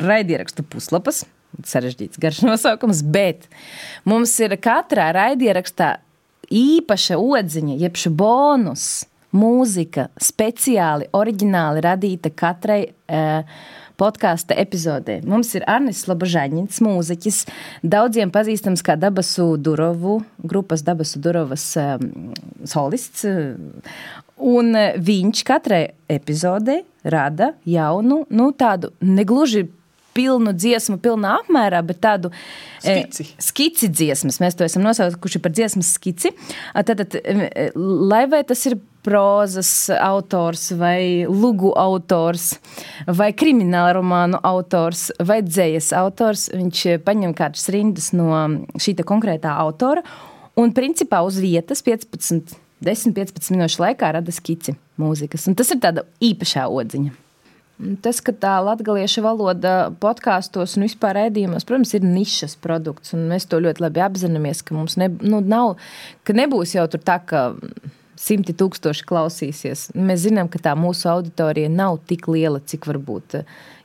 raidierakstu puslapas. Sarežģīts garš nosaukums, bet mums ir katrā raidierakstā īpaša odziņa, jeb bonus, mūzika, speciāli, oriģināli radīta katrai uh, podkāstu epizodē. Mums ir Arnis Labažaņins, mūziķis, daudziem pazīstams kā Dabasu Durovu, grupas Dabasu Durovas um, solists. Un viņš katrai epizodē rada jaunu, nu, tādu negluži pilnu dziesmu, pilnā apmērā, bet tādu skici, e, skici dziesmas. Mēs to esam nosaukuši par dziesmas skici. Tad, tad, lai vai tas ir prozas autors, vai lugu autors, vai krimināla romānu autors, vai dzējas autors. Viņš paņem kādas rindas no šī konkrētā autora un principā uz vietas 15, 10-15 minūšu laikā rada skici mūzikas. Un tas ir tāda īpašā odziņa. Tas, ka tā latviešu valoda podkāstos un vispār rādījumos, protams, ir nišas produkts. Mēs to ļoti labi apzināmies, ka mums ne, nu, nav, ka nebūs jau tā, ka simti tūkstoši klausīsies. Mēs zinām, ka tā mūsu auditorija nav tik liela, cik varbūt,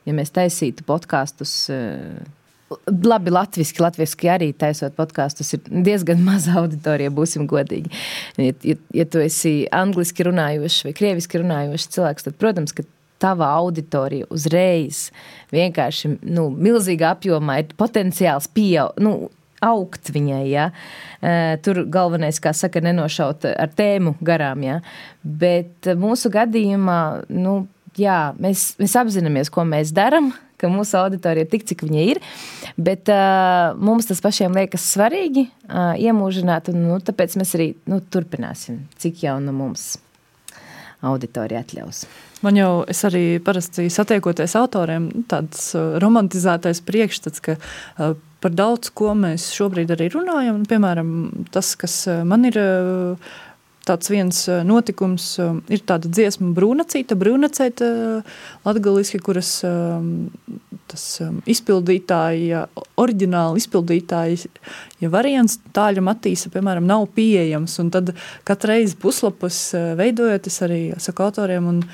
ja mēs taisītu podkāstus. Labi, latviešu, latviešu arī taisot podkāstus, ir diezgan maza auditorija, būsim godīgi. Ja, ja, ja tu esi angliski runājošs vai krieviski runājošs cilvēks, tad, protams, ka tava auditorija uzreiz vienkārši nu, milzīgā apjomā ir potenciāls pieaugt. Nu, augt viņai. Ja? Tur galvenais, kā saka, nenošaut ar tēmu garām. Ja? Bet mūsu gadījumā nu, jā, mēs, mēs apzināmies, ko mēs darām. Mūsu auditorija ir tik, cik viņa ir. Bet uh, mums tas pašiem liekas svarīgi uh, iemūžināt, un nu, tāpēc mēs arī nu, turpināsim, cik jau no mums auditorija atļaus. Man jau arī parasti satiekoties autoriem, tāds uh, romantizētais priekšstats, ka par daudz ko mēs šobrīd arī runājam. Piemēram, tas, kas uh, man ir tāds viens notikums, ir tāda dziesma brūnacīta, brūnacēta latgaliski, kuras tas izpildītāja, oriģināli izpildītāja, ja variants tāļa matīsa, piemēram, nav pieejams, un tad katreiz puslapus veidojoties arī saku autoriem un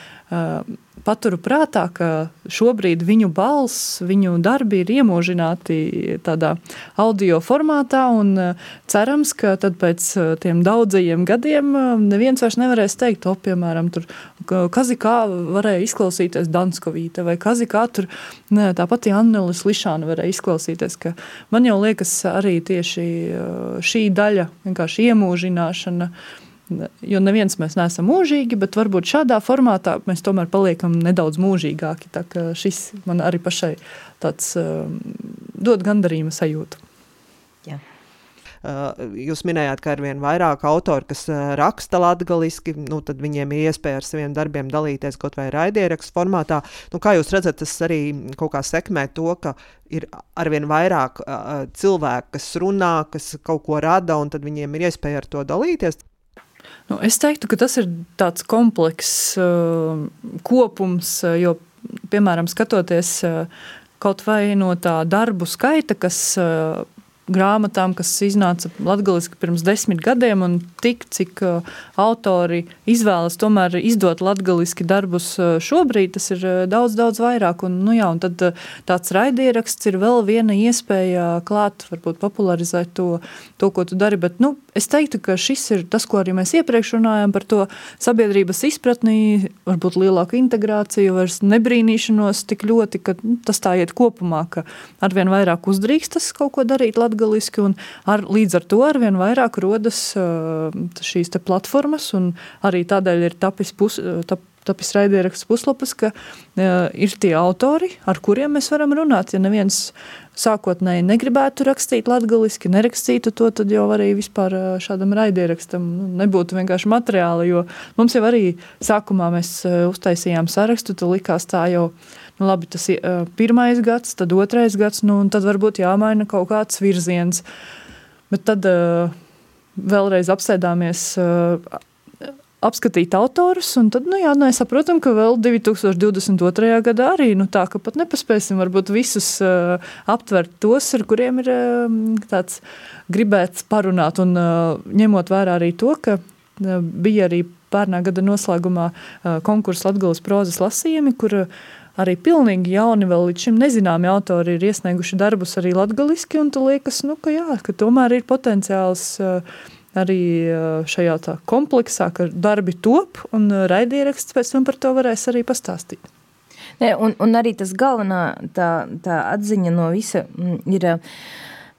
paturu prātā, ka šobrīd viņu balss, viņu darbi ir iemožināti tādā audio formātā, un cerams, ka tad pēc tiem daudzajiem gadiem neviens vairs nevarēs teikt, o, piemēram, tur kazikā varēja izklausīties Danskovīte, vai kazikā tur ne, tā pati Annelis Lišāna varēja izklausīties, ka man jau liekas arī tieši šī daļa, vienkārši iemūžināšana, Jo neviens mēs neesam mūžīgi, bet varbūt šādā formātā mēs tomēr paliekam nedaudz mūžīgāki. Šis man arī pašai tāds um, dod gandarījuma sajūtu. Jā. Uh, jūs minējāt, ka ar vien vairāk autori, kas uh, raksta latviešu, nu, tad viņiem ir iespēja ar saviem darbiem dalīties kaut vai raidierakstu formātā. Nu, kā jūs redzat, tas arī kaut kā sekmē to, ka ir ar vien vairāk uh, cilvēku, kas runā, kas kaut ko rada, un tad viņiem ir iespēja ar to dalīties. Nu, es teiktu, ka tas ir tāds komplekss uh, kopums, uh, jo, piemēram, skatoties uh, kaut vai no tā darbu skaita, kas uh, grāmatām, kas iznāca latviešu pirms desmit gadiem, un tik cik uh, autori izvēlas tomēr izdot latviešu darbus uh, šobrīd, tas ir daudz, daudz vairāk. Un, nu jā, un tad tāds raidieraksts ir vēl viena iespēja klāt, varbūt popularizēt to, to ko tu dari. Bet, nu, es teiktu, ka šis ir tas, ko arī mēs iepriekš runājām par to sabiedrības izpratni, varbūt lielāku integrāciju, vairs nebrīnīšanos tik ļoti, ka nu, tas tā iet kopumā, ka arvien vairāk uzdrīkstas kaut ko darīt latgaliski, un ar, līdz ar to arvien vairāk rodas šīs te platformas, un arī tādēļ ir tapis pus, tap, tapis raidieraksts puslapas, ka uh, ir tie autori, ar kuriem mēs varam runāt. Ja neviens sākotnēji negribētu rakstīt latgaliski, nerakstītu to, tad jau arī vispār uh, šādam raidierakstam nu, nebūtu vienkārši materiāli, jo mums jau arī sākumā mēs uh, uztaisījām sarakstu, tad likās tā jau, nu labi, tas ir uh, pirmais gads, tad otrais gads, nu un tad varbūt jāmaina kaut kāds virziens. Bet tad uh, vēlreiz apsēdāmies uh, apskatīt autorus, tad, nu jā, nu, saprotam, ka vēl 2022. gadā arī, nu tā, ka pat nepaspēsim varbūt visus uh, aptvert tos, ar kuriem ir uh, tāds gribēts parunāt, un uh, ņemot vērā arī to, ka uh, bija arī pērnā gada noslēgumā uh, konkursa Latgulas prozas lasījumi, kur uh, arī pilnīgi jauni, vēl līdz šim nezināmi autori ir iesnieguši darbus arī latgaliski, un tu liekas, nu, ka jā, ka tomēr ir potenciāls uh, arī šajā kompleksā, ka darbi top un raidieraksts pēc tam par to varēs arī pastāstīt. Ne, un, un arī tas galvenā tā, tā atziņa no visa ir.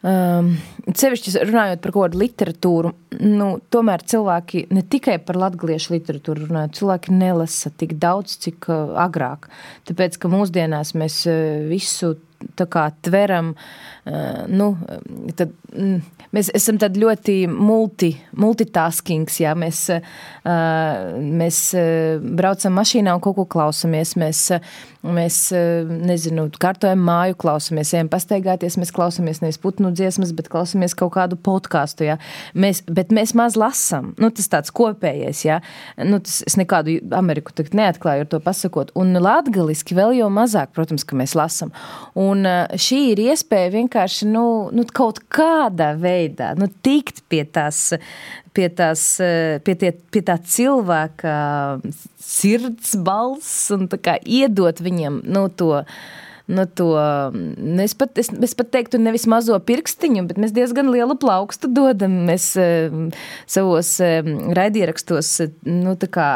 Um, Sevišķi runājot par kādu literatūru, nu, tomēr cilvēki ne tikai par latviešu literatūru runā, cilvēki nelasa tik daudz, cik uh, agrāk. Tāpēc, ka mūsdienās mēs uh, visu kā, tveram, nu, tad, mm, mēs esam ļoti multi, multitaskings, jā, mēs, mēs braucam mašīnā un kaut ko klausamies, mēs, mēs nezinu, kārtojam māju, klausamies, ejam pastaigāties, mēs klausamies nevis putnu dziesmas, bet klausamies kaut kādu podkāstu. Mēs, bet mēs maz lasam, nu, tas tāds kopējais, jā. Nu, tas, es nekādu Ameriku neatklāju ar to pasakot, un latgaliski vēl jau mazāk, protams, ka mēs lasam. Un šī ir iespēja vienkārši, nu, nu kaut kādā veidā, nu, tikt pie tās, pie tās, pie tie, pie tā cilvēka sirds balss un iedot viņam, nu, to, nu, to, mm, es pat, es, es pat teiktu, nevis mazo pirkstiņu, bet mēs diezgan lielu plaukstu dodam. Mēs mm, savos mm, raidierakstos, nu, tā kā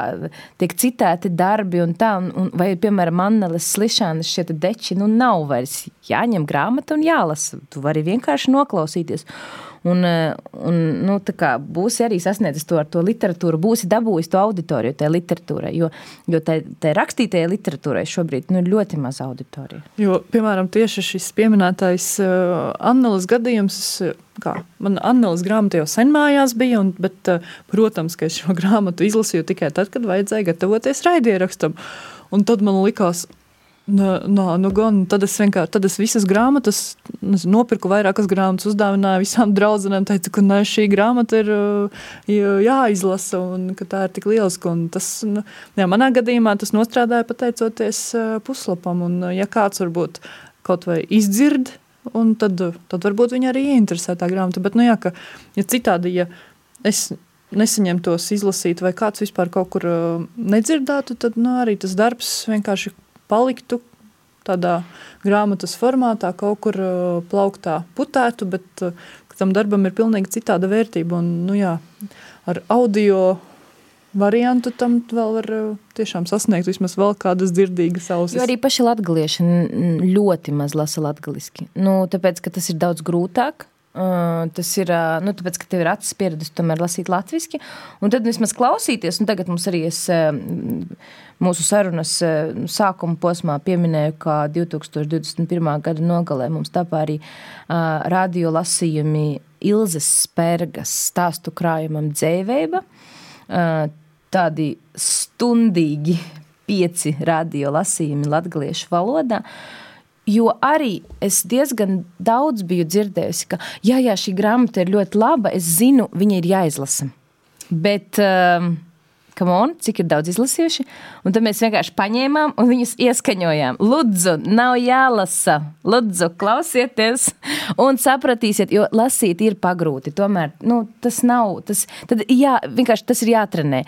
tiek citēti darbi un tā, un, un vai, piemēram, Anneles Slišanas šie deči, nu, nav vairs jāņem grāmata un jālasa. Tu vari vienkārši noklausīties. Un, eh, un nu, būsi arī sasniedzis to ar to literatūru, būsi dabūjis to auditoriju tajā literatūrai. Jo, jo tai, rakstītajai literatūrai šobrīd nu, ir ļoti maz auditorija. Jo, piemēram, tieši šis pieminētais uh, Annelas gadījums. Kā, man Annelas grāmata jau sen mājās bija, un, bet, uh, protams, ka es šo grāmatu izlasīju tikai tad, kad vajadzēja gatavoties raidierakstam. Un tad man likās, Nā, nā, nu gan, tad es vienkārši tad es visas grāmatas, nezinu, nopirku vairākas grāmatas, uzdāvināju visām draudzenēm, teicu, ka ne, šī grāmata ir jāizlasa un ka tā ir tik lieliska. Un tas, nu, jā, manā gadījumā tas nostrādāja pateicoties puslapam. Un, ja kāds varbūt kaut vai izdzird, tad, tad varbūt viņa arī ieinteresē tā grāmata. Bet, nu jā, ka, ja citādi, ja es nesaņemtos izlasīt vai kāds vispār kaut kur nedzirdētu, tad nu, arī tas darbs vienkārši paliktu tādā grāmatas formātā, kaut kur uh, plauktā putētu, bet uh, tam darbam ir pilnīgi citāda vērtība. Un, nu, jā, ar audio variantu tam vēl var uh, tiešām sasniegt vismaz vēl kādas dzirdīgas ausis. Jo arī paši latgalieši ļoti maz lasa latgaliski. Nu, tāpēc, ka tas ir daudz grūtāk. Tas ir nu, tāpēc, ka tev ir acis pieredze, tomēr lasīt latviešu. Un tad vismaz klausīties, tagad mums arī es mūsu sarunas sākuma posmā pieminēju, ka 2021. gada nogalē mums tapā arī radio lasījumi Ilzes Spērgas stāstu krājumam dzēvēba. Tādi stundīgi pieci radio lasījumi latgaliešu valodā. Uh, Jo arī es diezgan daudz biju dzirdējusi, ka jā, jā, šī grāmata ir ļoti laba, es zinu, viņa ir jāizlasa. Bet uh, come on, cik ir daudz izlasījuši. Un tad mēs vienkārši paņēmām un viņus ieskaņojām. Lūdzu, nav jālasa. Lūdzu, klausieties un sapratīsiet, jo lasīt ir pagrūti. Tomēr nu, tas nav. Tas, tad, jā, vienkārši tas ir jātrenē.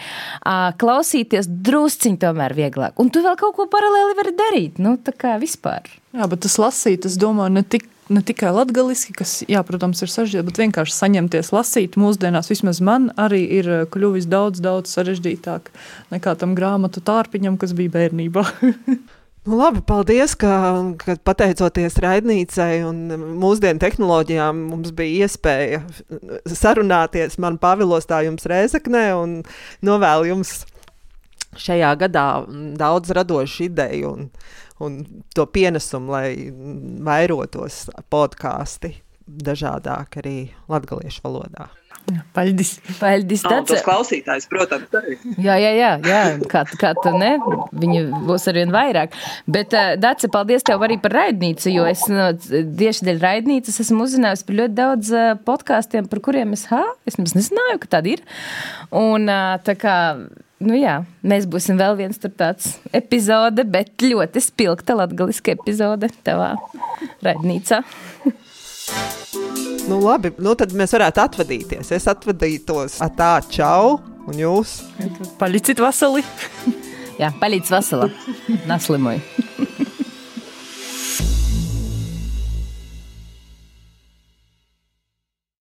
Klausīties drusciņi tomēr vieglāk. Un tu vēl kaut ko paralēli vari darīt. Nu, tā kā vispār. Jā, bet tas lasīt, es domāju, ne tik ne tikai latviešu, kas, jā, protams, ir sarežģīti, bet vienkārši saņemties lasīt mūsdienās, vismaz man, arī ir eh, kļuvis daudz, daudz sarežģītāk nekā tam grāmatu tārpiņam, kas bija bērnībā. Nu, labi, paldies, ka, ka pateicoties raidnīcai un mūsdienu tehnoloģijām mums bija iespēja sarunāties man pavilostā jums Rēzaknē un novēlu jums šajā gadā daudz radošu ideju un, un to pienesumu, lai vairotos podkāsti dažādāk arī latviešu valodā. Paldies. Paldies. Tāds ir klausītājs, protams. Arī. Jā, jā, jā, jā. Kā, kā tu ne? Viņi būs arvien vairāk. Bet, uh, Dārsa, paldies tev arī par raidnīcu, jo es no, tieši dēļ raidnīcas esmu uzzinājusi par ļoti daudz uh, podkāstiem, par kuriem es, ha, es nezināju, ka tādi ir. Un uh, tā kā nu jā, mēs būsim vēl viens tāds epizode, bet ļoti spilgta latgaliska epizode tavā raidnīcā. nu, labi, nu tad mēs varētu atvadīties. Es atvadītos ar tā čau, un jūs? Paļiciet vasali! jā, paļic vasala, naslimoju.